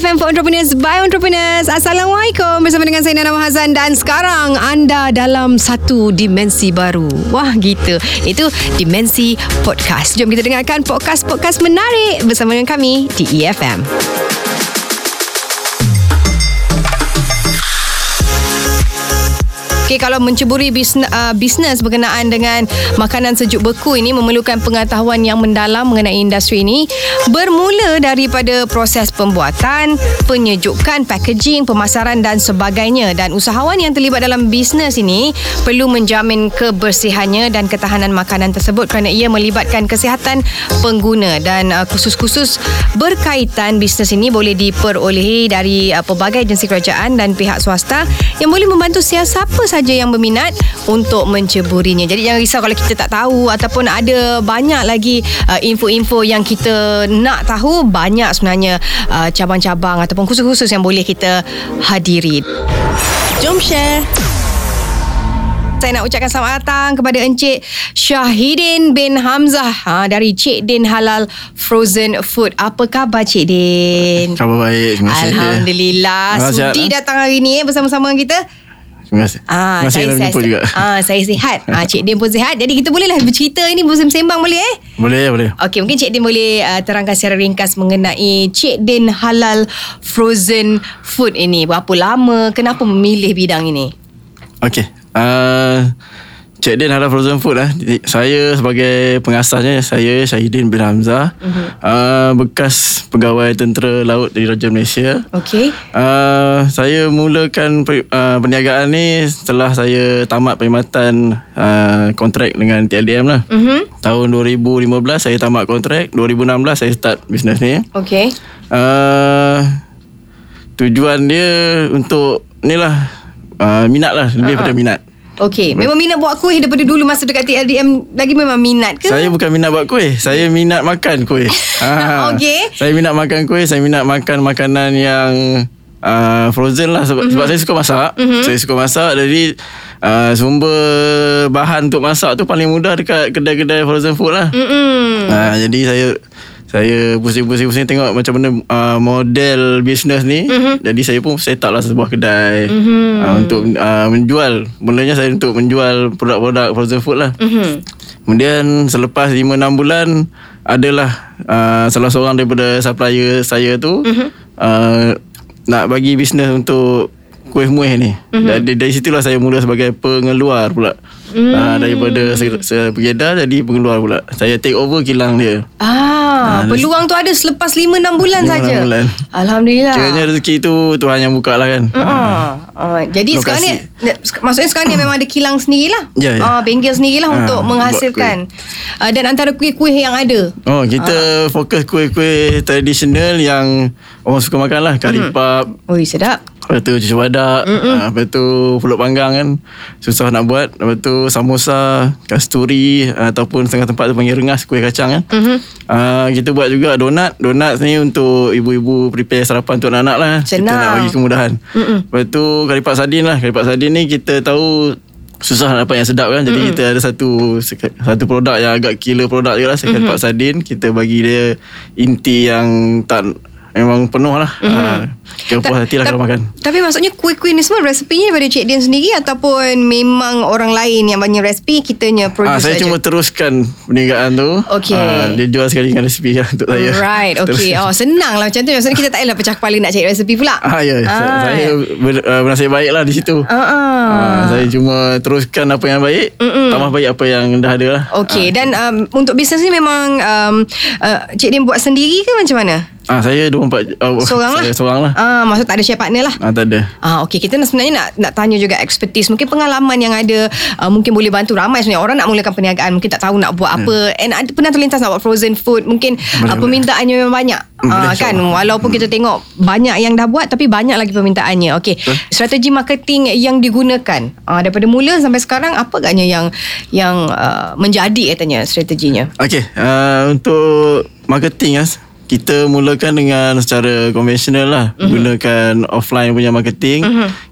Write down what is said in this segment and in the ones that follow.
EFM for Entrepreneurs by Entrepreneurs. Assalamualaikum bersama dengan saya Nana Mahazan dan sekarang anda dalam satu dimensi baru. Wah gitu. Itu dimensi podcast. Jom kita dengarkan podcast-podcast menarik bersama dengan kami di EFM. Okay, kalau menceburi bisnes, uh, bisnes berkenaan dengan makanan sejuk beku ini memerlukan pengetahuan yang mendalam mengenai industri ini bermula daripada proses pembuatan, penyejukan, packaging, pemasaran dan sebagainya. Dan usahawan yang terlibat dalam bisnes ini perlu menjamin kebersihannya dan ketahanan makanan tersebut kerana ia melibatkan kesihatan pengguna. Dan uh, khusus-khusus berkaitan bisnes ini boleh diperolehi dari uh, pelbagai agensi kerajaan dan pihak swasta yang boleh membantu siapa saja saja yang berminat untuk menceburinya. Jadi jangan risau kalau kita tak tahu ataupun ada banyak lagi uh, info-info yang kita nak tahu banyak sebenarnya uh, cabang-cabang ataupun khusus-khusus yang boleh kita hadiri. Jom share. Saya nak ucapkan selamat datang kepada Encik Syahidin bin Hamzah ha, dari Cik Din Halal Frozen Food. Apa khabar Cik Din? Khabar baik. Terima kasih. Alhamdulillah. Sudi datang hari ni eh, bersama-sama kita. Terima kasih. Ah, Terima kasih saya, saya, juga. Ah, saya sihat. Ah, Cik Din pun sihat. Jadi kita bolehlah bercerita ini bersembang boleh eh? Boleh, boleh. Okey, mungkin Cik Din boleh uh, terangkan secara ringkas mengenai Cik Din Halal Frozen Food ini. Berapa lama? Kenapa memilih bidang ini? Okey. Uh, Cik Din Halal Frozen Food lah. Saya sebagai pengasasnya saya Syahidin bin Hamzah. Uh-huh. Uh, bekas pegawai tentera laut di Raja Malaysia. Okey. Uh, saya mulakan uh, perniagaan ni setelah saya tamat perkhidmatan uh, kontrak dengan TLDM lah. Uh-huh. Tahun 2015 saya tamat kontrak, 2016 saya start bisnes ni. Okey. Uh, tujuan dia untuk ni lah uh, minat lah lebih uh-huh. pada minat. Okey, memang minat buat kuih daripada dulu masa dekat TLDM lagi memang minat ke? Saya bukan minat buat kuih, saya minat makan kuih. ha. Okey. Saya minat makan kuih, saya minat makan makanan yang uh, frozen lah sebab, mm-hmm. sebab saya suka masak. Mm-hmm. Saya suka masak jadi uh, sumber bahan untuk masak tu paling mudah dekat kedai-kedai frozen food lah. Mm-hmm. Uh, jadi saya saya pusing-pusing-pusing tengok macam mana uh, model bisnes ni. Mm-hmm. Jadi saya pun set up lah sebuah kedai mm-hmm. uh, untuk uh, menjual. Mulanya saya untuk menjual produk-produk frozen food lah. Mm-hmm. Kemudian selepas 5-6 bulan adalah uh, salah seorang daripada supplier saya tu mm-hmm. uh, nak bagi bisnes untuk kuih muih ni. Mm-hmm. Dari, dari situlah saya mula sebagai pengeluar pula. Mm. Uh, daripada pengedar jadi pengeluar pula. Saya take over kilang dia. Ah, uh, peluang tu ada selepas 5 6 bulan saja. Alhamdulillah. Kiranya rezeki tu Tuhan yang buka lah kan. Uh. Uh. Uh, jadi Lokasi. sekarang ni maksudnya sekarang ni memang ada kilang sendirilah. Ya, yeah, yeah. uh, bengkel sendirilah uh, untuk menghasilkan. Uh, dan antara kuih-kuih yang ada. Oh, kita uh. fokus kuih-kuih tradisional yang orang suka makan lah. Kari mm. pap. Ui, sedap. Lepas tu cuci badak uh, Lepas tu pulut panggang kan Susah nak buat. Lepas tu samosa Kasturi uh, Ataupun setengah tempat tu panggil rengas Kuih kacang kan. Uh-huh. uh, Kita buat juga donat. Donat ni untuk ibu-ibu Prepare sarapan untuk anak-anak lah. Senang. Kita nak bagi kemudahan. Uh-uh. Lepas tu karipak sardin lah. Karipak sardin ni kita tahu Susah nak dapat yang sedap kan. Jadi mm-hmm. kita ada satu Satu produk yang agak killer produk juga lah Karipak mm-hmm. sardin. Kita bagi dia Inti yang tak Memang penuh lah. Mm-hmm. Kira puas hati lah kalau makan. Tapi maksudnya Kuih-kuih ni semua Resepinya daripada Cik Dian sendiri Ataupun Memang orang lain Yang banyak resepi Kitanya produce ha, Saya saja. cuma teruskan Perniagaan tu. Okay ha, Dia jual sekali dengan resepi lah Untuk saya. Right Okay oh, Senang lah macam tu. Maksudnya kita tak payah pecah kepala Nak cari resepi pula. Ha, Ya ha, Saya ber, uh, bernasib baik lah di situ. Uh-uh. ha, Saya cuma teruskan Apa yang baik Mm-mm. Tambah baik apa yang dah ada lah. Okay ha. Dan um, untuk bisnes ni memang um, uh, Cik Dian buat sendiri ke macam mana? Ah saya 24 uh, seorang lah. Saya seorang lah. Ah maksud tak ada share partner lah. Ah tak ada. Ah okey kita sebenarnya nak nak tanya juga expertise mungkin pengalaman yang ada uh, mungkin boleh bantu ramai sebenarnya orang nak mulakan perniagaan mungkin tak tahu nak buat apa yeah. and ada pernah terlintas nak buat frozen food mungkin uh, permintaannya memang banyak. Ah kan walaupun hmm. kita tengok banyak yang dah buat tapi banyak lagi permintaannya. Okey. Huh? Strategi marketing yang digunakan uh, daripada mula sampai sekarang apa agaknya yang yang uh, menjadi katanya strateginya? Okey uh, untuk marketing ya. Kita mulakan dengan secara konvensional lah. Mhm. Gunakan offline punya marketing.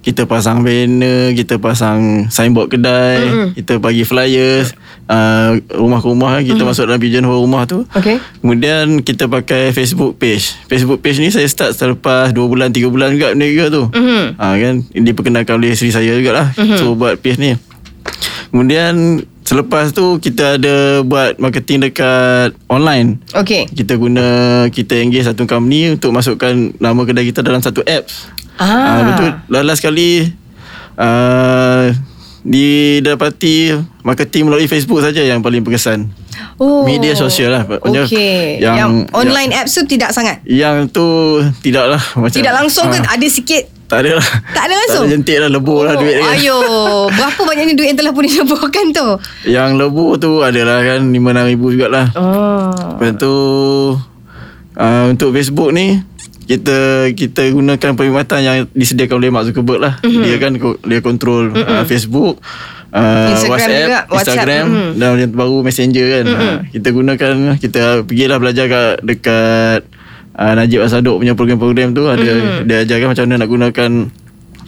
Kita pasang banner, kita pasang signboard kedai, Mhm. kita bagi flyers, uh, rumah ke rumah kita masuk dalam pigeon rumah tu. Okey. Kemudian kita pakai Facebook page. Facebook page ni saya start selepas 2 bulan 3 bulan juga benda juga tu. Mhm. Ha, kan diperkenalkan oleh isteri saya jugalah. Mm-hmm. So buat page ni. Kemudian selepas tu kita ada buat marketing dekat online. Okey. Kita guna kita engage satu company untuk masukkan nama kedai kita dalam satu apps. Ah. Ah, betul. Last sekali uh, didapati marketing melalui Facebook saja yang paling berkesan. Oh. Media sosial lah. Okey. Yang, yang- online apps tu tidak sangat. Yang tu tidaklah macam Tidak langsung ke Ah, ada sikit Tak ada lah. Tak ada langsung? Tak ada jentik lah lebur lah duit dia kan. Ayo, berapa banyaknya duit yang telah pun dileburkan tu? Yang lebur tu adalah kan 5-6 ribu jugalah. Oh. Lepas tu uh, untuk Facebook ni kita kita gunakan perkhidmatan yang disediakan oleh Mark Zuckerberg lah. Mm-hmm. Dia kan dia kontrol mm-hmm. uh, Facebook, uh, Instagram WhatsApp, juga, WhatsApp. Instagram Mhm. dan yang baru Messenger kan. Mm-hmm. Uh, kita gunakan kita pergilah belajar kat dekat uh, Najib Asadok punya program-program tu ada mm-hmm. dia ajarkan macam mana nak gunakan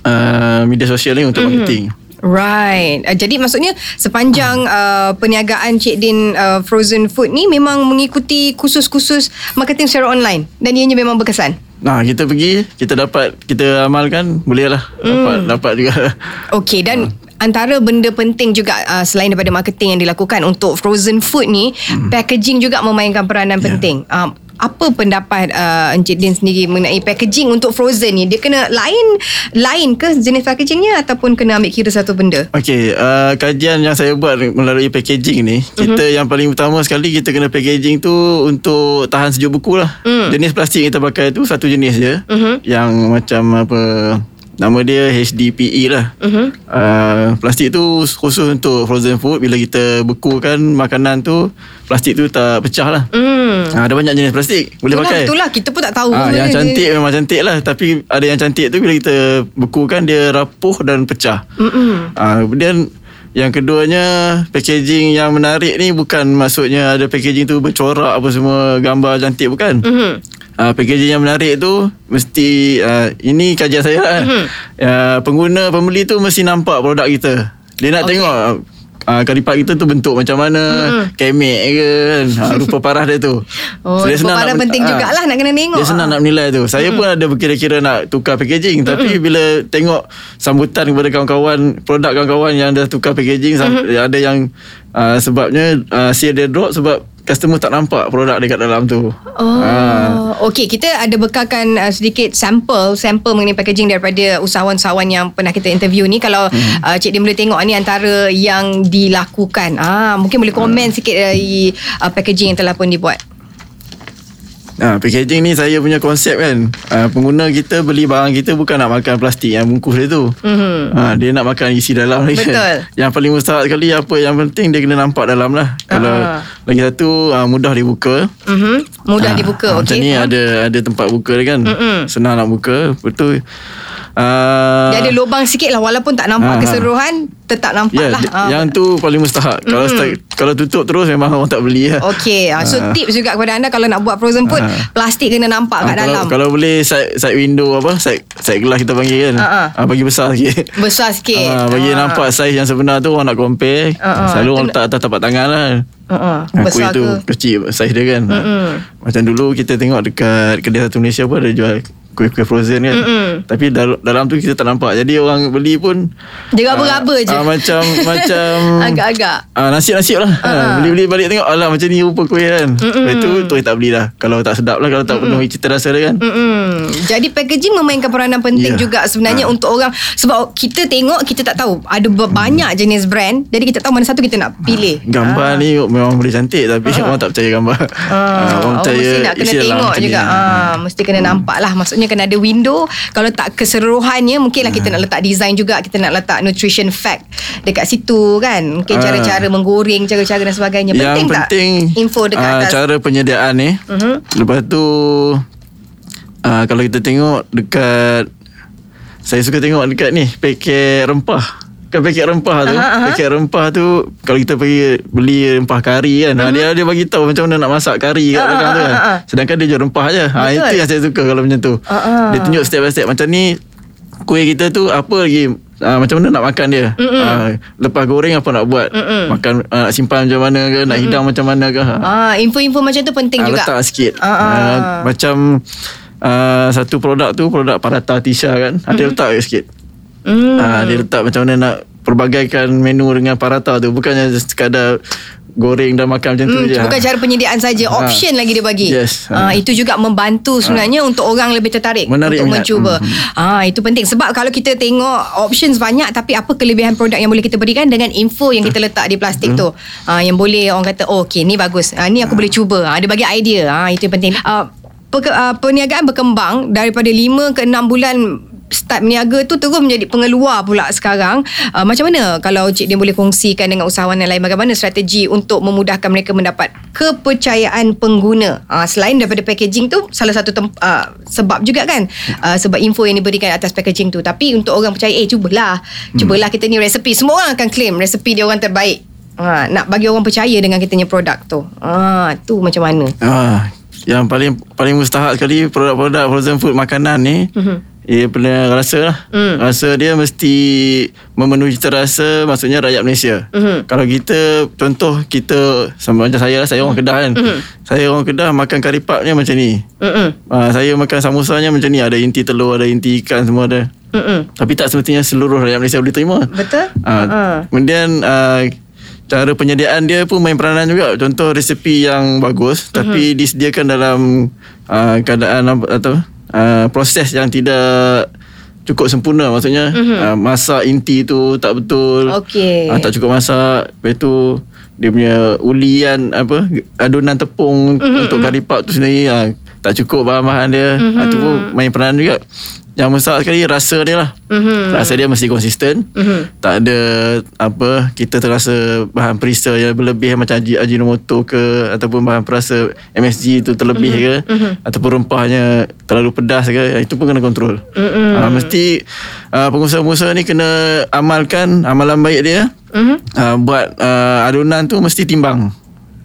uh, media sosial ni untuk mm-hmm. marketing. Right. Uh, jadi maksudnya sepanjang uh, perniagaan Cik Din uh, Frozen Food ni memang mengikuti kursus-kursus marketing secara online dan ianya memang berkesan. Nah, kita pergi, kita dapat, kita amalkan, boleh lah. Dapat, dapat juga. Okey dan antara benda penting juga uh, selain daripada marketing yang dilakukan untuk frozen food ni, packaging juga memainkan peranan penting. Um, apa pendapat uh, Encik Din sendiri mengenai packaging untuk frozen ni? Dia kena lain lain ke jenis packagingnya ataupun kena ambil kira satu benda? Okey, uh, kajian yang saya buat melalui packaging ni, kita yang paling utama sekali kita kena packaging tu untuk tahan sejuk buku lah. Jenis plastik yang kita pakai tu satu jenis je. Yang macam apa Nama dia HDPE lah. Mhm. Uh, plastik tu khusus untuk frozen food. Bila kita bekukan makanan tu, plastik tu tak pecah lah. Hmm. Uh, ada banyak jenis plastik. Boleh Itulah, pakai. itulah kita pun tak tahu. Ah, benda yang cantik memang cantik lah Tapi ada yang cantik tu Bila kita bekukan Dia rapuh dan pecah Mm-mm. ah, Kemudian Yang keduanya Packaging yang menarik ni Bukan maksudnya Ada packaging tu bercorak Apa semua Gambar cantik Bukan Mhm. Ah, Packaging yang menarik tu Mesti ah, Ini kajian saya lah Mhm. ah, Pengguna pembeli tu Mesti nampak produk kita Dia nak okay. tengok Ah, kalipat kita tu bentuk macam mana Mhm. Kemek ke kan ah, Rupa parah dia tu Oh, dia rupa parah nak- penting ah, jugalah nak kena tengok. Dia senang Ah. nak menilai tu Saya pun ada berkira-kira nak tukar packaging Tapi bila tengok sambutan kepada kawan-kawan Produk kawan-kawan yang dah tukar packaging sam- Ada yang uh, sebabnya uh, sale dia drop Sebab customer tak nampak produk dekat dalam tu Oh, Ah. okey kita ada bekalkan uh, sedikit sampel sampel mengenai packaging daripada usahawan-usahawan yang pernah kita interview ni kalau hmm. uh, Cik Din boleh tengok ni antara yang dilakukan. Ah, mungkin boleh komen sikit dari uh, packaging yang telah pun dibuat. Ha, packaging ni saya punya konsep kan ha, Pengguna kita beli barang kita Bukan nak makan plastik yang bungkus dia tu Mhm. ha, Dia nak makan isi dalam ni Betul. kan Yang paling mustahak sekali Apa yang penting Dia kena nampak dalam lah Kalau Ah. Lagi satu ha, Mudah dibuka Mhm. Mudah Ah, dibuka ah, Macam okey. ni ada ada tempat buka dia kan. Mm-mm. Senang nak buka. Betul. Uh, Dia ada lubang sikit lah walaupun tak nampak ah. keseluruhan tetap nampak Ya, lah. yeah, Ah. yang tu paling mustahak. Kalau start, kalau tutup terus memang orang tak beli lah. Okey, ah, so Ah. tips juga kepada anda kalau nak buat frozen food, Ah. plastik kena nampak kat Ah, dalam. Kalau, kalau boleh side, side window apa side, side glass kita panggil kan. Ah. Ah, bagi besar sikit. Besar sikit. Ah, bagi Ah. nampak saiz yang sebenar tu orang nak compare. Ah. Selalu orang letak atas tapak tangan lah. Uh-uh. Besar kuih tu ke? kecil saiz dia kan. Mm-mm. Macam dulu kita tengok dekat kedai satu Malaysia pun ada jual kuih-kuih frozen kan. Mm-mm. Tapi dalam, dalam tu kita tak nampak. Jadi orang beli pun Dia raba-raba ah, je. ah, macam macam Agak-agak. Ah, nasib-nasib lah Ah. ah. Beli-beli balik tengok Alah macam ni rupa kuih kan Lepas tu Terus tak beli lah Kalau tak sedap lah Kalau tak penuhi cita rasa dia kan Mm-mm. Jadi packaging memainkan peranan penting Ya. juga sebenarnya Ha. untuk orang sebab kita tengok kita tak tahu ada ber- banyak jenis brand jadi kita tahu mana satu kita nak pilih. Gambar ni memang boleh cantik Tapi orang tak percaya gambar Ah, Ah, orang mesti nak kena dalam tengok juga. Ah, mesti kena nampak lah. Maksudnya kena ada window. Kalau tak keseluruhannya, mungkinlah kita nak letak design juga. Kita nak letak nutrition fact dekat situ kan. Mungkin Ah. cara-cara menggoreng, cara-cara dan sebagainya. Yang Penting, penting tak info dekat ah, atas? Cara penyediaan ni Mhm. Lepas tu ah, Kalau kita tengok Dekat Saya suka tengok dekat ni Paket rempah Kan paket rempah tu aha. Paket rempah tu Kalau kita pergi Beli rempah kari kan uh Dia dia bagi tahu Macam mana nak masak kari Kat Ah, belakang ah, tu kan ah. Sedangkan dia jual rempah je ha. Itu yang saya suka Kalau macam tu ah. Dia tunjuk step by step Macam ni Kuih kita tu Apa lagi uh, Macam mana nak makan dia uh, Lepas goreng apa nak buat Mm-mm. Makan uh, Nak simpan macam mana ke Nak hidang macam mana ke ha. Ah, info-info macam tu penting Ah, juga. Letak sikit Ah, ah. Ah, Macam uh, Satu produk tu Produk Parata Tisha kan Ada letak sikit Hmm. Ah, dia letak macam mana nak perbagaikan menu dengan parata tu bukannya sekadar goreng dan makan macam tu Hmm, je. bukan cara penyediaan saja, Ha. option lagi dia bagi. Yes. Ah, itu juga membantu sebenarnya untuk orang lebih tertarik Menarik untuk minat. mencuba. Hmm. Ah, itu penting sebab kalau kita tengok options banyak tapi apa kelebihan produk yang boleh kita berikan dengan info yang kita letak di plastik tu. Ah, yang boleh orang kata, "Oh, okey, ni bagus. Ah, ni aku boleh cuba." Ah, dia bagi idea. Ah, itu yang penting. Ah, uh, perniagaan berkembang daripada 5 ke 6 bulan start berniaga tu terus menjadi pengeluar pula sekarang. Uh, macam mana kalau Cik Din boleh kongsikan dengan usahawan yang lain bagaimana strategi untuk memudahkan mereka mendapat kepercayaan pengguna. Uh, selain daripada packaging tu salah satu tem- uh, sebab juga kan uh, sebab info yang diberikan atas packaging tu. Tapi untuk orang percaya eh cubalah. Cubalah kita ni resepi. Semua orang akan claim resepi dia orang terbaik. Ha, nak bagi orang percaya dengan kita punya produk tu. Ha, tu macam mana? Ah, yang paling paling mustahak sekali produk-produk frozen food makanan ni. Mhm. Dia pernah rasa lah Hmm. Rasa dia mesti Memenuhi cita rasa Maksudnya rakyat Malaysia Mhm. Kalau kita Contoh kita Sama macam saya lah Saya orang Kedah kan Mhm. Saya orang Kedah Makan kari pap ni macam ni Mm-mm. Ah, Saya makan samosanya macam ni Ada inti telur Ada inti ikan Semua ada Mm-mm. Tapi tak semestinya seluruh rakyat Malaysia boleh terima. Betul? Uh, Ha. Kemudian uh, cara penyediaan dia pun main peranan juga. Contoh resepi yang bagus Mhm. tapi disediakan dalam uh, keadaan apa atau uh, proses yang tidak cukup sempurna maksudnya uh, masak inti tu tak betul. Mhm. Okey. Uh, tak cukup masak. Lepas tu dia punya ulian apa adunan tepung Mhm, untuk kari pap tu sendiri uh, tak cukup bahan-bahan dia. Uh, tu pun main peranan juga. Yang besar sekali rasa dia lah. Mhm. Rasa dia mesti konsisten. Mhm. Tak ada apa kita terasa bahan perisa yang berlebih macam aji ajinomoto ke ataupun bahan perasa MSG tu terlebih ke ataupun rempahnya terlalu pedas ke itu pun kena kontrol. Mhm. Uh, mesti uh, pengusaha-pengusaha ni kena amalkan amalan baik dia. Mhm. Uh, buat uh, adunan tu mesti timbang.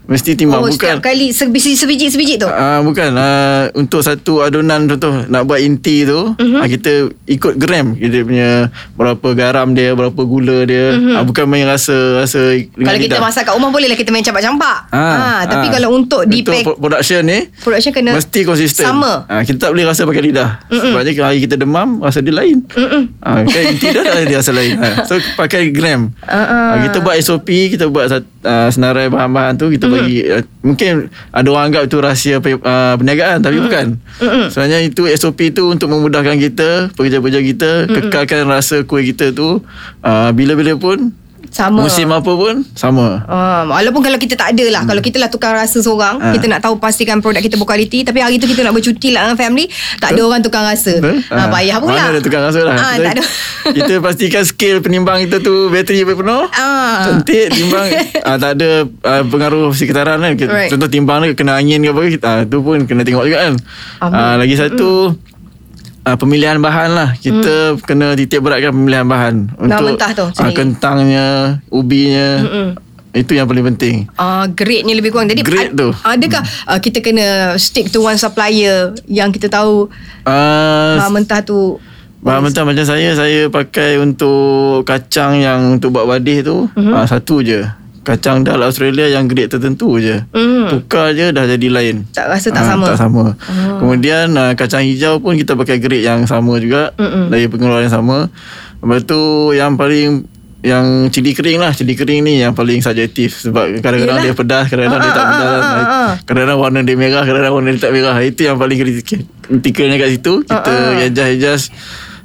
Mesti timbang Oh, bukan setiap kali sebiji sebiji tu. Ah uh, bukan uh, untuk satu adunan contoh nak buat inti tu uh-huh. uh, kita ikut gram kita punya berapa garam dia berapa gula dia uh-huh. uh, bukan main rasa rasa dengan Kalau kita lidah. masak kat rumah boleh lah kita main campak-campak. Ah, ha, tapi ah. kalau untuk di Untuk production ni production kena mesti konsisten. sama. Ah kita tak boleh rasa pakai lidah. Mm-mm. Sebabnya kalau hari kita demam rasa dia lain. Ah kan inti dah ada dia rasa lain. Ha. So pakai gram. Ah. Ah, kita buat SOP, kita buat uh, senarai bahan-bahan tu kita bagi uh, mungkin ada orang anggap itu rahsia uh, perniagaan tapi bukan. Sebenarnya itu SOP tu untuk memudahkan kita, pekerja-pekerja kita kekalkan rasa kuih kita tu uh, bila-bila pun sama. musim apa pun? Sama. Ah, walaupun kalau kita tak ada lah. Kalau kita lah tukang rasa seorang Ah. Kita nak tahu pastikan produk kita berkualiti. Tapi hari tu kita nak bercuti lah dengan family. Tak ada orang tukang rasa. Betul? ah, Ah, Payah pula. Mana ada tukang rasa lah. Ah, kita, Tak ada. Kita pastikan skill penimbang kita tu Bateri penuh. Ah. Cantik timbang. Ah, Tak ada ah, pengaruh sekitaran kan. Kita- Right. Contoh timbang dia Kena angin ke apa kita, ah, Tu pun kena tengok juga kan. Ah, Lagi satu ah, Pemilihan bahan lah Kita kena titik beratkan pemilihan bahan Bahan mentah tu, ni. Kentangnya Ubinya Itu yang paling penting Ah, grade-nya lebih kurang. Jadi Grade tu. adakah ah, kita kena stick to one supplier yang kita tahu ah, bahan mentah tu Bahan mentah macam saya Saya pakai untuk Kacang yang Untuk buat badih tu Mhm. uh-huh. Satu je Kacang dal Australia Yang grade tertentu je Mhm. Tukar je Dah jadi lain tak rasa tak Ah, sama. Tak sama Kemudian uh, Kacang hijau pun Kita pakai grade yang sama juga Mm-mm. Dari pengeluaran yang sama Lepas tu Yang paling yang cili kering lah Cili kering ni yang paling subjektif Sebab kadang-kadang Yelah. dia pedas Kadang-kadang Ah, dia tak ah, pedas ah, ah, ah. Kadang-kadang warna dia merah Kadang-kadang warna dia tak merah Itu yang paling kritikal Kritikalnya kat situ Kita Ah, ah. adjust-adjust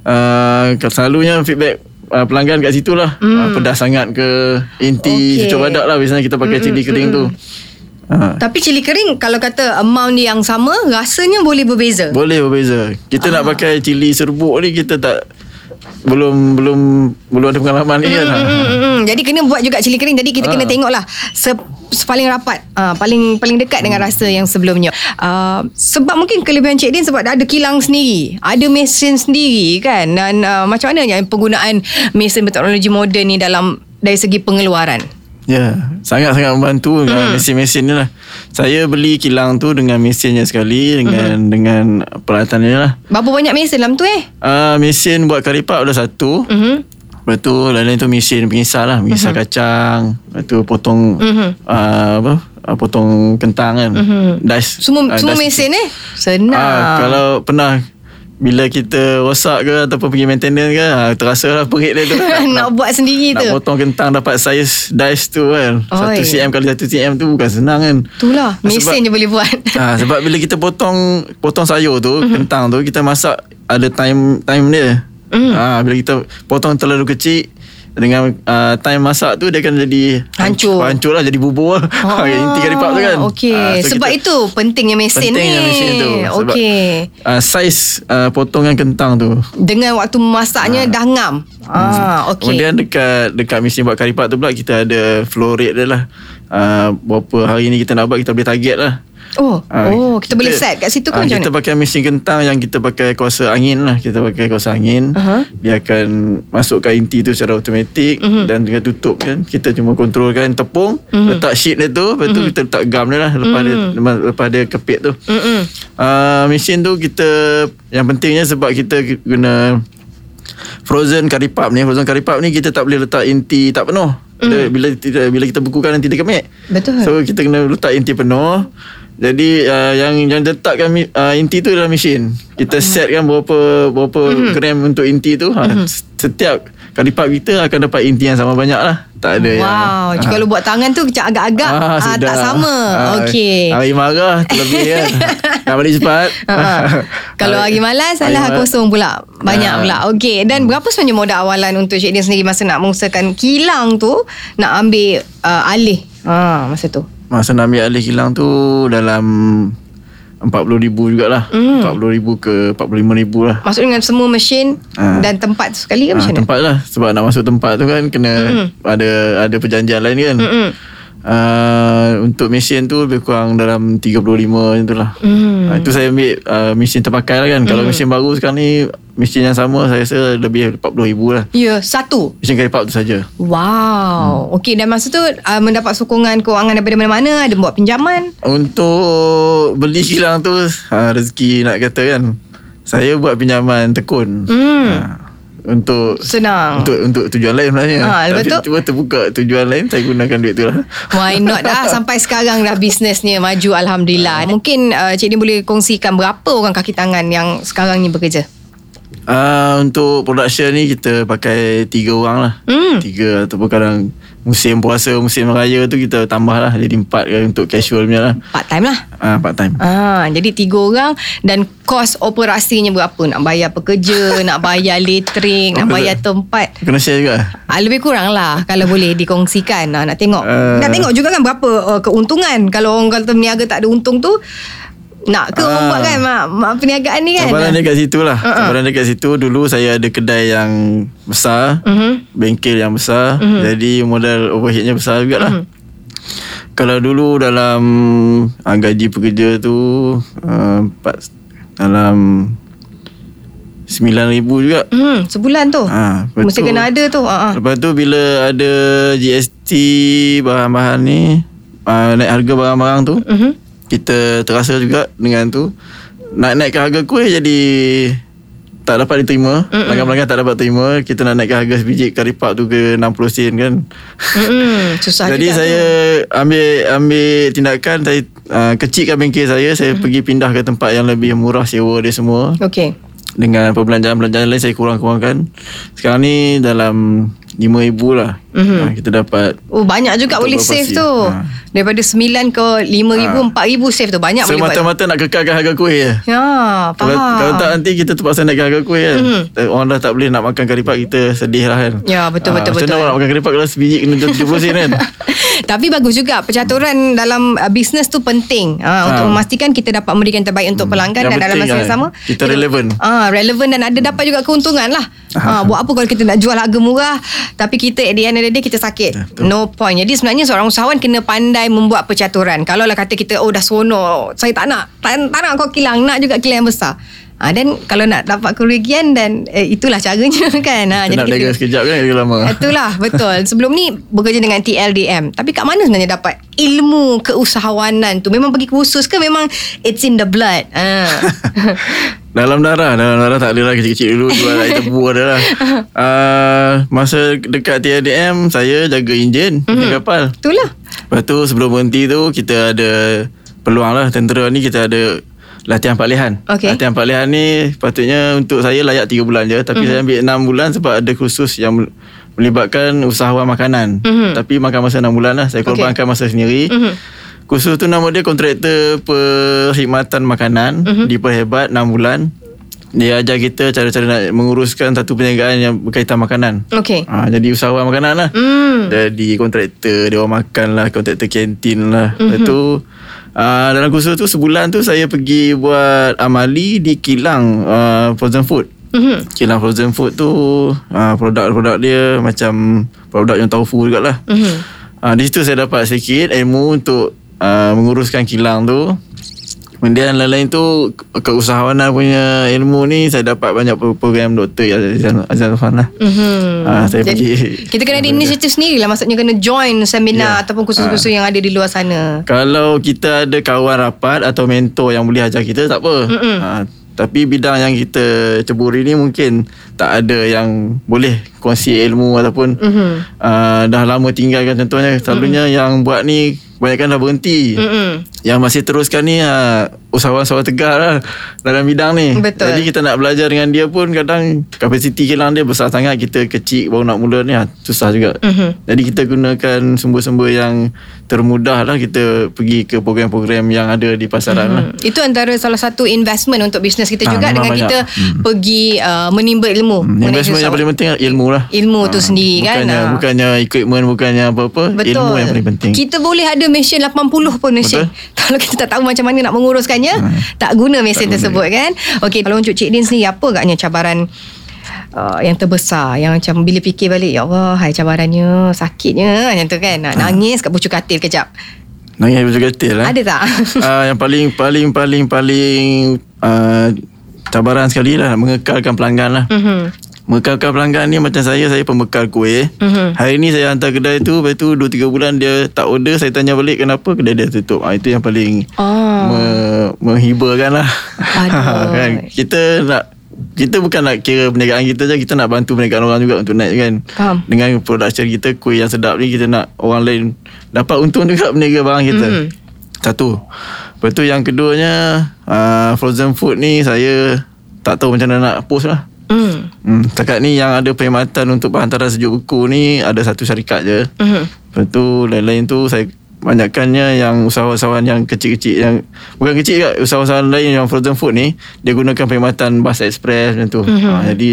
uh, Selalunya feedback uh, pelanggan kat situ lah mm. uh, Pedas sangat ke Inti okay. cucur badak lah Biasanya kita pakai cili kering tu uh, Tapi cili kering kalau kata amount yang sama rasanya boleh berbeza. Boleh berbeza Kita nak Ah. pakai cili serbuk ni Kita tak belum belum belum ada pengalaman ni kan. Hmm, hmm, hmm. Jadi kena buat juga cili kering. Jadi kita Ah. kena tengok lah se, paling rapat uh, paling paling dekat dengan rasa yang sebelumnya uh, sebab mungkin kelebihan Cik Din sebab ada kilang sendiri ada mesin sendiri kan dan uh, macam mana yang penggunaan mesin berteknologi moden ni dalam dari segi pengeluaran Ya, sangat-sangat membantu dengan mesin-mesin ni lah. Saya beli kilang tu dengan mesinnya sekali dengan dengan peralatannya lah. berapa banyak mesin dalam tu eh Uh, mesin buat karipap ada satu. Mhm. Lepas tu lain-lain tu mesin pengisar lah. Pengisar kacang. Lepas tu potong uh, apa? Uh, potong kentang kan. Dice. semua ah, semua dice mesin eh senang Ah, kalau pernah bila kita rosak ke ataupun pergi maintenance ke ah, terasa lah perit dia tu kan. nak buat sendiri nak tu potong kentang dapat saiz dice tu kan. Oi. 1 cm kali 1 cm tu bukan senang kan. itulah mesin je boleh buat Ah sebab bila kita potong potong sayur tu, kentang tu kita masak ada time time dia. Mhm. Ah bila kita potong terlalu kecil dengan uh, time masak tu dia akan jadi Hancur. hancur lah jadi bubur lah. Ah, inti kari pak tu kan. Okey, Ah, so sebab kita- itu pentingnya mesin pentingnya ni. mesin tu. Sebab, Okey. Uh, saiz uh, potongan kentang tu. Dengan waktu memasaknya dah ngam. Ah, okey. Kemudian dekat dekat mesin buat kari pak tu pula kita ada flow rate dia lah. Uh, berapa hari ni kita nak buat kita boleh target lah. Oh, Ah, oh, kita, boleh set kat situ ke ah, macam Kita mana? pakai mesin kentang yang kita pakai kuasa angin lah. Kita pakai kuasa angin. Aha. Dia akan masukkan inti tu secara automatik Mhm. dan dengan tutup kan. Kita cuma kontrolkan tepung, letak sheet dia tu, lepas tu kita letak gam dia lah lepas dia lepas dia kepit tu. Mm-mm. Uh, mesin tu kita yang pentingnya sebab kita guna frozen curry puff ni frozen curry puff ni kita tak boleh letak inti tak penuh dia, bila bila kita bekukan nanti dia kemik Betul. so kita kena letak inti penuh jadi uh, yang yang letakkan uh, inti tu dalam mesin kita set kan berapa berapa gram untuk inti tu ha, setiap curry puff kita akan dapat inti yang sama banyak lah tak ada yang Wow, ah. kalau buat tangan tu macam agak-agak ah, sudah. tak sama. Ah, Okey. Hari marah terlebih kan. Nak balik cepat. Ha. Kalau hari malas hari salah malas. kosong pula. Banyak Ah. pula. Okey, dan berapa sebenarnya modal awalan untuk Cik Din sendiri masa nak mengusahakan kilang tu nak ambil uh, alih ha, masa tu? Masa nak ambil alih kilang tu dalam 40,000 jugalah. Hmm. 40,000 ke 45,000 lah. Maksud dengan semua mesin Ah. dan tempat sekali ke Ah, macam mana? tempat lah sebab nak masuk tempat tu kan kena ada ada perjanjian lain kan. Mm-mm. Uh, untuk mesin tu lebih kurang dalam 35 macam tu lah. Hmm. Uh, itu saya ambil uh, mesin terpakai lah kan. Kalau mesin baru sekarang ni mesin yang sama saya rasa lebih 40,000 lah. Ya, satu. Mesin kari pap tu saja. Wow. Hmm. Okey dan masa tu uh, mendapat sokongan kewangan daripada mana-mana, ada buat pinjaman. Untuk beli kilang tu ha, rezeki nak kata kan. Saya buat pinjaman tekun. Hmm. Ha, untuk Senang. untuk untuk tujuan lain sebenarnya. Ha, lepas Tapi tu? cuba terbuka tujuan lain saya gunakan duit tu lah. Why not dah sampai sekarang dah bisnesnya maju alhamdulillah. Mungkin uh, Cik Din boleh kongsikan berapa orang kaki tangan yang sekarang ni bekerja? Uh, untuk production ni kita pakai tiga orang lah. Hmm. Tiga ataupun kadang musim puasa, musim raya tu kita tambah lah. Jadi empat kan untuk casual punya lah. Part time lah. Ah, part time. Ah, jadi tiga orang dan kos operasinya berapa? Nak bayar pekerja, nak bayar elektrik, nak bayar tempat. Kena share juga. Ah, lebih kurang lah kalau boleh dikongsikan. Ah, nak tengok. Uh, nak tengok juga kan berapa uh, keuntungan. Kalau orang kata peniaga tak ada untung tu, nak ke Ah. buat kan mak, mak perniagaan ni kan? Cabaran dia kat situ lah. Uh-uh. Cabaran dia kat situ. Dulu saya ada kedai yang besar. Mhm. Bengkel yang besar. Jadi modal overheadnya besar juga lah. Mhm. Kalau dulu dalam uh, gaji pekerja tu uh, dalam RM9,000 juga. Hmm, sebulan tu. Ha, Mesti tu- kena ada tu. Ah. Lepas tu bila ada GST bahan-bahan ni uh, naik harga barang-barang tu Mhm. Kita terasa juga dengan tu. Nak naikkan harga kuih jadi tak dapat diterima. Pelanggan-pelanggan tak dapat terima. Kita nak naikkan harga sebiji pap tu ke 60 sen kan. Mm-mm, susah jadi saya ambil ambil tindakan. Saya uh, kecilkan bengkel saya. Saya pergi pindah ke tempat yang lebih murah sewa dia semua. Tu. Okey. dengan perbelanjaan-perbelanjaan lain saya kurang-kurangkan. Sekarang ni dalam 5000 lah Mhm. ha, kita dapat Oh banyak juga boleh save tu. Ha. Daripada 9 ke 5000, Ha. 4000 save tu banyak boleh buat. semata-mata nak kekalkan harga kuih Ya, Kalau, faham. kalau tak nanti kita terpaksa naikkan harga kuih kan. Mhm. Mm-hmm. Orang dah tak boleh nak makan kari pak kita sedih lah kan. Ya, betul, betul, macam betul. mana orang nak makan kari pak kalau sebiji kena 70 sen kan. Tapi bagus juga percaturan dalam uh, bisnes tu penting uh, untuk memastikan kita dapat memberikan terbaik untuk pelanggan Hmm. Yang dan dalam masa yang kan, sama kita relevan. Ah, relevan dan ada dapat juga keuntungan lah. Ha, buat apa kalau kita nak jual harga murah tapi kita at the end of the day kita sakit. Betul. No point. Jadi sebenarnya seorang usahawan kena pandai membuat percaturan. Kalau lah kata kita oh dah seronok, saya tak nak tak, tak nak kau kilang, nak juga kilang yang besar. Ha, dan kalau nak dapat kerugian dan eh, itulah caranya kan. Ha, Kita nak berniaga sekejap kan Lagi lama Itulah betul. Sebelum ni bekerja dengan TLDM. Tapi kat mana sebenarnya dapat ilmu keusahawanan tu? Memang pergi kursus ke memang it's in the blood? Ha. Dalam darah Dalam darah tak ada lah Kecil-kecil dulu Jual air tebu ada lah uh, Masa dekat TLDM Saya jaga enjin mm-hmm. kapal Itulah. Lepas tu sebelum berhenti tu Kita ada Peluang lah Tentera ni kita ada Latihan paklihan Okey. Latihan paklihan ni Sepatutnya untuk saya layak 3 bulan je Tapi mm-hmm. saya ambil 6 bulan Sebab ada kursus yang Melibatkan usahawan makanan Mhm. Tapi makan masa 6 bulan lah Saya korbankan masa sendiri Mhm. Kursus tu nama dia kontraktor perkhidmatan makanan Mhm. di Perhebat 6 bulan. Dia ajar kita cara-cara nak menguruskan satu perniagaan yang berkaitan makanan. Okey. Ha, jadi usahawan makanan lah. Hmm. Jadi kontraktor, dia orang makan lah, kontraktor kantin lah. Mhm. Lepas tu, uh, dalam kursus tu sebulan tu saya pergi buat amali di kilang uh, frozen food. Mhm. Kilang frozen food tu uh, produk-produk dia macam produk yang tofu jugalah. Mhm. Uh, di situ saya dapat sedikit ilmu untuk uh, menguruskan kilang tu. Kemudian lain-lain tu keusahawanan punya ilmu ni saya dapat banyak pro- program Dr. Azan Azan Fan lah. Mhm. Ah, saya Jadi, pergi- Kita kena ada inisiatif sendiri lah Maksudnya kena join seminar Ya. Ataupun kursus-kursus yang ada di luar sana Kalau kita ada kawan rapat atau mentor yang boleh ajar kita tak apa. Uh, tapi bidang yang kita ceburi ni mungkin tak ada yang boleh kongsi ilmu ataupun Mhm. uh, dah lama tinggalkan contohnya selalunya yang buat ni kebanyakan dah berhenti. Mhm. Yang masih teruskan ni uh, usahawan-usahawan tegar lah dalam bidang ni. Betul. Jadi kita nak belajar dengan dia pun kadang kapasiti kilang dia besar sangat. Kita kecil baru nak mula ni ah, susah juga. Mhm. Jadi kita gunakan sumber-sumber yang termudah lah. Kita pergi ke program-program yang ada di pasaran lah. Hmm. Itu antara salah satu investment untuk bisnes kita Ah, juga dengan banyak. kita pergi uh, menimba ilmu. Hmm, Investment yang paling penting ilmu lah. Ilmu tu sendiri kan, bukannya, ah. Bukannya equipment, bukannya apa-apa. Betul. Ilmu yang paling penting. Kita boleh ada mesin 80 pun mesin. Betul. Kalau kita tak tahu macam mana nak menguruskannya, tak guna mesin Tak guna. tersebut kan. Okey, kalau untuk Cik Din sendiri apa agaknya cabaran Uh, yang terbesar yang macam bila fikir balik ya Allah hai cabarannya sakitnya macam tu kan nak nangis kat pucuk katil kejap Nangis baju katil lah. ada tak uh, yang paling paling paling paling uh, cabaran sekali lah mengekalkan pelanggan lah. Mhm. Mengekalkan pelanggan ni macam saya saya pembekal kuih. Mhm. Hari ni saya hantar kedai tu lepas tu 2 3 bulan dia tak order saya tanya balik kenapa kedai dia tutup. Ah itu yang paling oh. me, menghiburkan lah. Kan kita nak kita bukan nak kira perniagaan kita je Kita nak bantu perniagaan orang juga Untuk naik kan Faham. Dengan production kita Kuih yang sedap ni Kita nak orang lain Dapat untung juga Berniaga barang kita Mhm. Satu Lepas tu yang keduanya uh, Frozen food ni Saya Tak tahu macam mana nak post lah Hmm. Setakat ni yang ada perkhidmatan untuk penghantaran sejuk beku ni ada satu syarikat je. Mhm. Lepas tu lain-lain tu saya banyakkannya yang usahawan-usahawan yang kecil-kecil yang bukan kecil juga usahawan-usahawan lain yang frozen food ni dia gunakan perkhidmatan bus express macam tu. Mm-hmm. Ha, jadi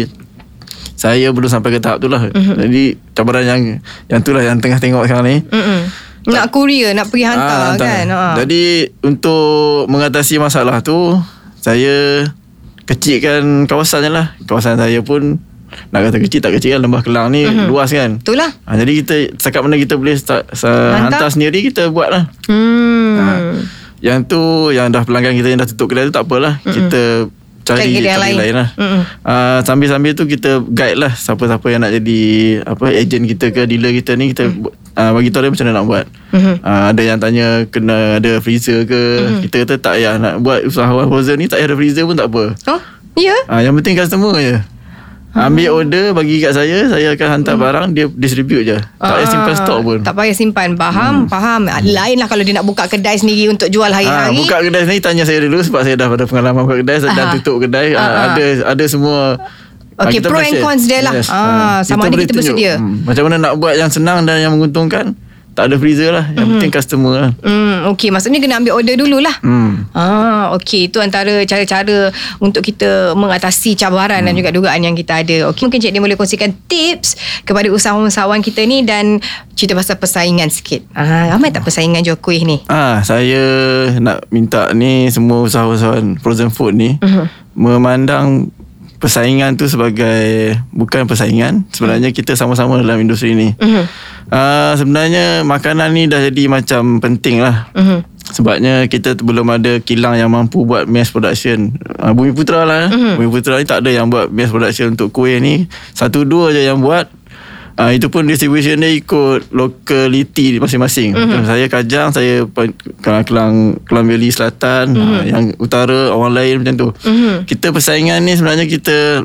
saya belum sampai ke tahap tu lah. Mm-hmm. Jadi cabaran yang yang tu lah yang tengah tengok sekarang ni. Mm-mm. Nak courier Nak pergi hantar Ah, hantar. kan ha. Jadi untuk mengatasi masalah tu saya kecilkan kawasan je lah. Kawasan saya pun nak kata kecil tak kecil kan Lembah Kelang ni mm-hmm. luas kan. Itulah Ha, jadi kita setakat mana kita boleh start, sa, Hantar? hantar? sendiri kita buat lah. hmm. Ha. Yang tu yang dah pelanggan kita yang dah tutup kedai tu tak apalah. Mm-hmm. Kita cari Cari yang cari lain. lain lah. Uh, sambil-sambil tu kita guide lah siapa-siapa yang nak jadi apa agent kita ke dealer kita ni kita mm. uh, bagi tahu dia macam mana nak buat. Uh, ada yang tanya kena ada freezer ke. Mm. Kita kata tak payah nak buat usahawan frozen ni tak payah ada freezer pun tak apa. Oh Ya Uh, yang penting customer je. Ambil order bagi kat saya Saya akan hantar barang Dia distribute je. Tak payah simpan Ah, stok pun. Tak payah simpan. Faham hmm. Faham. Lain lah kalau dia nak buka kedai sendiri Untuk jual Ha, hari-hari. buka kedai sendiri tanya saya dulu sebab saya dah ada pengalaman buka kedai Aha. tutup kedai. Ha, ada ada semua. Okey, Ah, kita pro and cons dia lah. share. Ah, sama ada boleh kita bersedia. hmm, macam mana nak buat yang senang dan yang menguntungkan tak ada freezer lah yang penting customer lah Hmm, okey, maksudnya kena ambil order dululah. hmm. Ah, okey, itu antara cara-cara untuk kita mengatasi cabaran dan juga dugaan yang kita ada. Okey, mungkin Cik Din boleh kongsikan tips kepada usahawan-usahawan kita ni dan cerita pasal persaingan sikit. Ah, ramai tak persaingan jual kuih ni? Ah, saya nak minta ni semua usahawan-usahawan frozen food ni Mhm. memandang persaingan tu sebagai bukan persaingan. Sebenarnya kita sama-sama dalam industri ni. Mhm. uh, sebenarnya makanan ni dah jadi macam penting lah. Mhm. sebabnya kita belum ada kilang yang mampu buat mass production. Uh, Bumi Putra lah. Mhm. Bumi Putra ni tak ada yang buat mass production untuk kuih ni. Satu dua je yang buat Uh, itu pun distribution dia ikut locality masing-masing. Mhm. Mm-hmm. Saya Kajang, saya Kelang Kelang Kelang Valley Selatan, mm-hmm. uh, yang utara orang lain macam tu. Mhm. Kita persaingan ni sebenarnya kita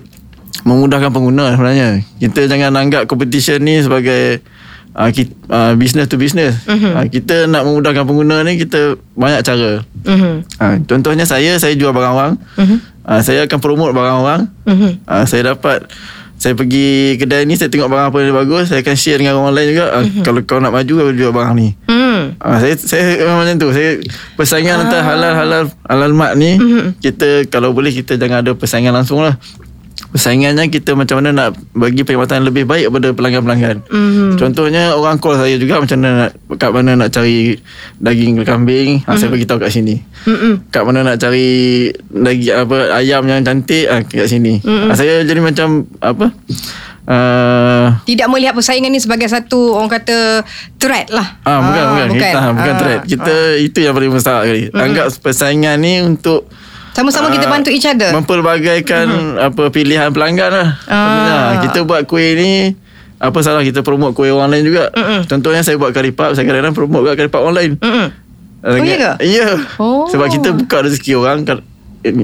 memudahkan pengguna sebenarnya. Kita jangan anggap competition ni sebagai uh, ki, uh, business to business. Mm-hmm. Uh, kita nak memudahkan pengguna ni kita banyak cara. Mhm. Uh, contohnya saya saya jual barang orang. Mhm. Uh, saya akan promote barang orang. Mhm. Uh, saya dapat saya pergi kedai ni saya tengok barang apa yang bagus saya akan share dengan orang lain juga uh, mm-hmm. kalau kau nak maju kau jual barang ni Hmm. uh, saya saya memang macam tu saya persaingan ah. antara halal halal halal mat ni mm-hmm. kita kalau boleh kita jangan ada persaingan langsung lah persaingannya kita macam mana nak bagi perkhidmatan lebih baik kepada pelanggan-pelanggan. Mhm. Contohnya orang call saya juga macam mana nak kat mana nak cari daging kambing, ha, saya bagi tahu kat sini. Mhm. Kat mana nak cari daging apa ayam yang cantik ha, kat sini. Ha, saya jadi macam apa? Uh, Tidak melihat persaingan ni sebagai satu orang kata threat lah. Ah, bukan, bukan. Kita, ah, bukan Ah, threat. Kita itu yang paling besar sekali. Anggap persaingan ni untuk Sama-sama kita ah, bantu each other. Mempelbagaikan apa pilihan pelanggan lah. Ah. Kita buat kuih ni apa salah kita promote kuih orang lain juga. Mm-mm. Contohnya saya buat kari pap, saya kadang-kadang promote buat kari pap orang lain. Mm-mm. Oh, ya ke? Ya. Oh. Sebab kita buka rezeki orang kan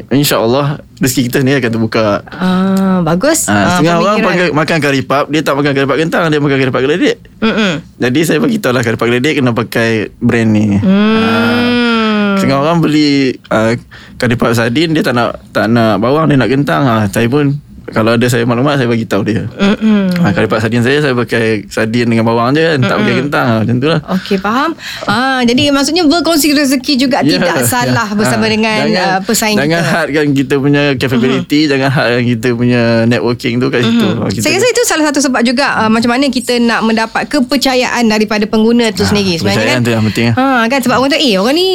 InsyaAllah Rezeki kita ni akan terbuka Ah, bagus. ha, Setengah orang pemikiran. pakai, makan kari pap Dia tak makan kari pap kentang Dia makan kari pap geledek Mm-mm. Jadi saya bagi tahu lah Kari pap geledek kena pakai brand ni Hmm. Setengah orang beli uh, pap sardin Dia tak nak tak nak bawang Dia nak kentang ha, Saya pun Kalau ada saya maklumat Saya bagi tahu dia Mm-mm. ha, Kari pap sardin saya Saya pakai sardin dengan bawang je kan Tak pakai kentang ha, Macam tu lah Okey faham. Ah jadi maksudnya berkongsi rezeki juga Ya, tidak salah ya. bersama Ah, dengan jangan, uh, pesaing Jangan kita. hadkan kita punya capability uh-huh. Jangan hadkan kita punya networking tu kat situ uh-huh. kita, Saya rasa itu salah satu sebab juga uh, macam mana kita nak mendapat kepercayaan daripada pengguna tu Ah, sendiri sebenarnya kepercayaan kan. tu yang penting, ah. Ha kan sebab orang tu eh orang ni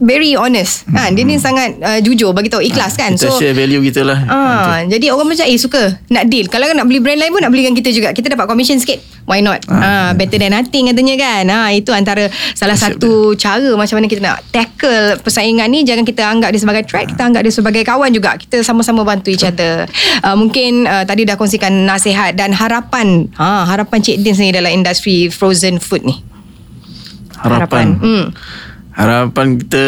very honest kan. Dia ni sangat uh, jujur bagi tahu ikhlas kan. Kita So share value kita lah Ah, jadi orang macam eh suka nak deal. Kalau nak beli brand lain pun nak beli dengan kita juga. Kita dapat commission sikit. Why not? Ah, better than nothing katanya kan. Ah, itu antara salah Siap satu cara macam mana kita nak tackle persaingan ni. Jangan kita anggap dia sebagai threat, kita anggap dia sebagai kawan juga. Kita sama-sama bantu each other. Uh, mungkin uh, tadi dah kongsikan nasihat dan harapan. Ha, harapan Cik Din sendiri dalam industri frozen food ni. Harapan Hmm. Harapan kita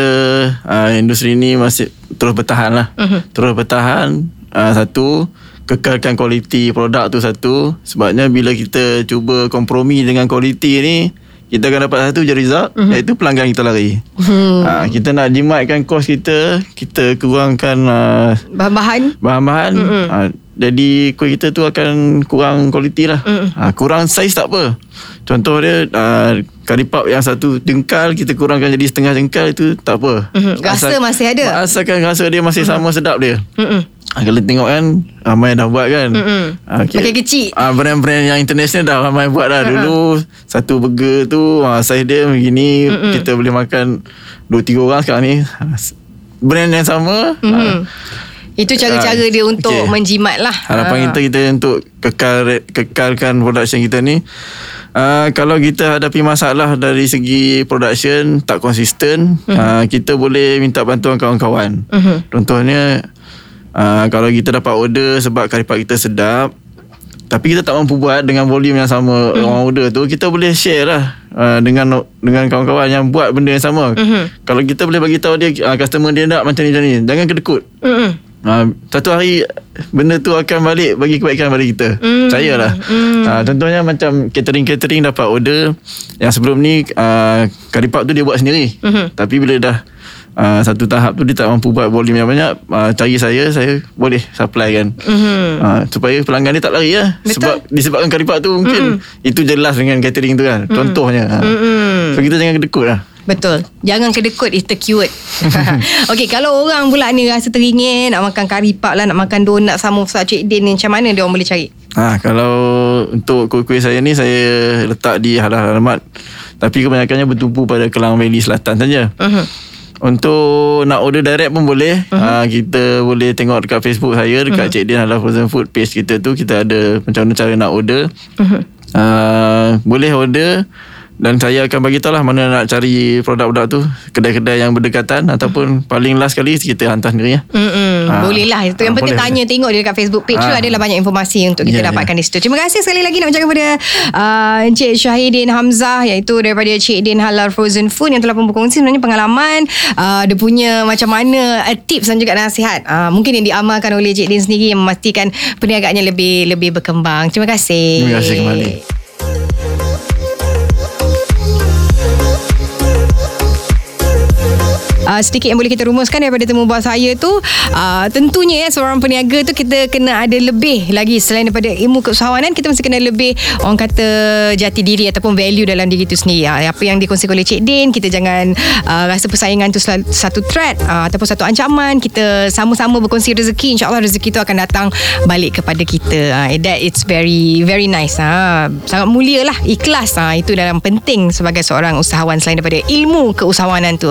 uh, Industri ni masih Terus bertahan lah Mhm. Terus bertahan uh, Satu Kekalkan kualiti produk tu satu Sebabnya bila kita cuba kompromi dengan kualiti ni kita akan dapat satu je result Mhm. iaitu pelanggan kita lari. Hmm. Ha, kita nak jimatkan kos kita, kita kurangkan uh, Bahan-bahan. bahan-bahan. Mm-mm. Ha, jadi kuih kita tu akan kurang kualiti lah. Mm-mm. Ha, kurang saiz tak apa. Contoh dia uh, kari pap yang satu jengkal kita kurangkan jadi setengah jengkal itu tak apa. Mhm. Rasa masih ada. Asalkan rasa dia masih sama sedap dia. Mm-mm. Ha, kalau tengok kan Ramai dah buat kan Mm-mm. Makin kecil. ha, Brand-brand yang international dah Ramai buat dah Dulu Satu burger tu ha, Saiz dia begini Mm-mm. Kita boleh makan Dua tiga orang sekarang ni ha, Brand yang sama Mhm. ha, Itu cara-cara Ah, dia untuk okey. menjimat lah. Harapan Ah. kita kita untuk kekal kekalkan production kita ni uh, kalau kita hadapi masalah dari segi production tak konsisten Mhm. uh, kita boleh minta bantuan kawan-kawan. Mhm. Contohnya uh, kalau kita dapat order sebab kari pap kita sedap tapi kita tak mampu buat dengan volume yang sama Mhm. orang order tu kita boleh share lah uh, dengan dengan kawan-kawan yang buat benda yang sama. Mhm. Kalau kita boleh bagi tahu dia uh, customer dia nak macam ni macam ni jangan kedekut. Mm-mm. Ha, satu hari benda tu akan balik bagi kebaikan pada kita. Mm. Percayalah. Mm. Ha, contohnya macam catering-catering dapat order yang sebelum ni uh, kari pap tu dia buat sendiri. Mhm. Tapi bila dah uh, satu tahap tu dia tak mampu buat volume yang banyak, uh, cari saya, saya boleh supply kan. Mhm. Ha, supaya pelanggan dia tak lari lah Betul. Sebab Disebabkan kari pap tu mungkin Itu jelas dengan catering tu kan Contohnya ha. Mm-mm. So kita jangan kedekut lah Betul. Jangan kedekut is the keyword. Okey, kalau orang pula ni rasa teringin nak makan kari pap lah, nak makan donat samosa Cik Din ni, macam mana dia orang boleh cari? Ha, kalau untuk kuih-kuih saya ni saya letak di halal alamat. Tapi kebanyakannya bertumpu pada Kelang Valley Selatan saja. Mhm. Untuk nak order direct pun boleh. Uh-huh. Uh, kita boleh tengok dekat Facebook saya dekat uh-huh. Cik Din Halal Frozen Food page kita tu kita ada macam mana cara nak order. Uh-huh. Uh, boleh order dan saya akan bagi tahu lah mana nak cari produk-produk tu kedai-kedai yang berdekatan ataupun paling last kali kita hantar sendiri ya. Ha. Boleh lah itu yang ha, penting tanya tengok dia dekat Facebook page ha. tu adalah banyak informasi untuk kita yeah, dapatkan yeah. di situ. Terima kasih sekali lagi nak ucapkan kepada uh, Encik Syahidin Hamzah iaitu daripada Cik Din Halal Frozen Food yang telah pun berkongsi sebenarnya pengalaman uh, dia punya macam mana uh, tips dan juga nasihat uh, mungkin yang diamalkan oleh Cik Din sendiri yang memastikan perniagaannya lebih lebih berkembang. Terima kasih. Terima kasih kembali. Uh, sedikit yang boleh kita rumuskan daripada temu buat saya tu. Uh, tentunya ya seorang peniaga tu kita kena ada lebih lagi. Selain daripada ilmu keusahawanan kita mesti kena lebih orang kata jati diri ataupun value dalam diri tu sendiri. Uh, apa yang dikongsikan oleh Cik Din kita jangan uh, rasa persaingan tu satu threat uh, ataupun satu ancaman. Kita sama-sama berkongsi rezeki. insyaAllah rezeki tu akan datang balik kepada kita. Uh, that it's very very nice. Uh. sangat mulia lah ikhlas. Uh, itu dalam penting sebagai seorang usahawan selain daripada ilmu keusahawanan tu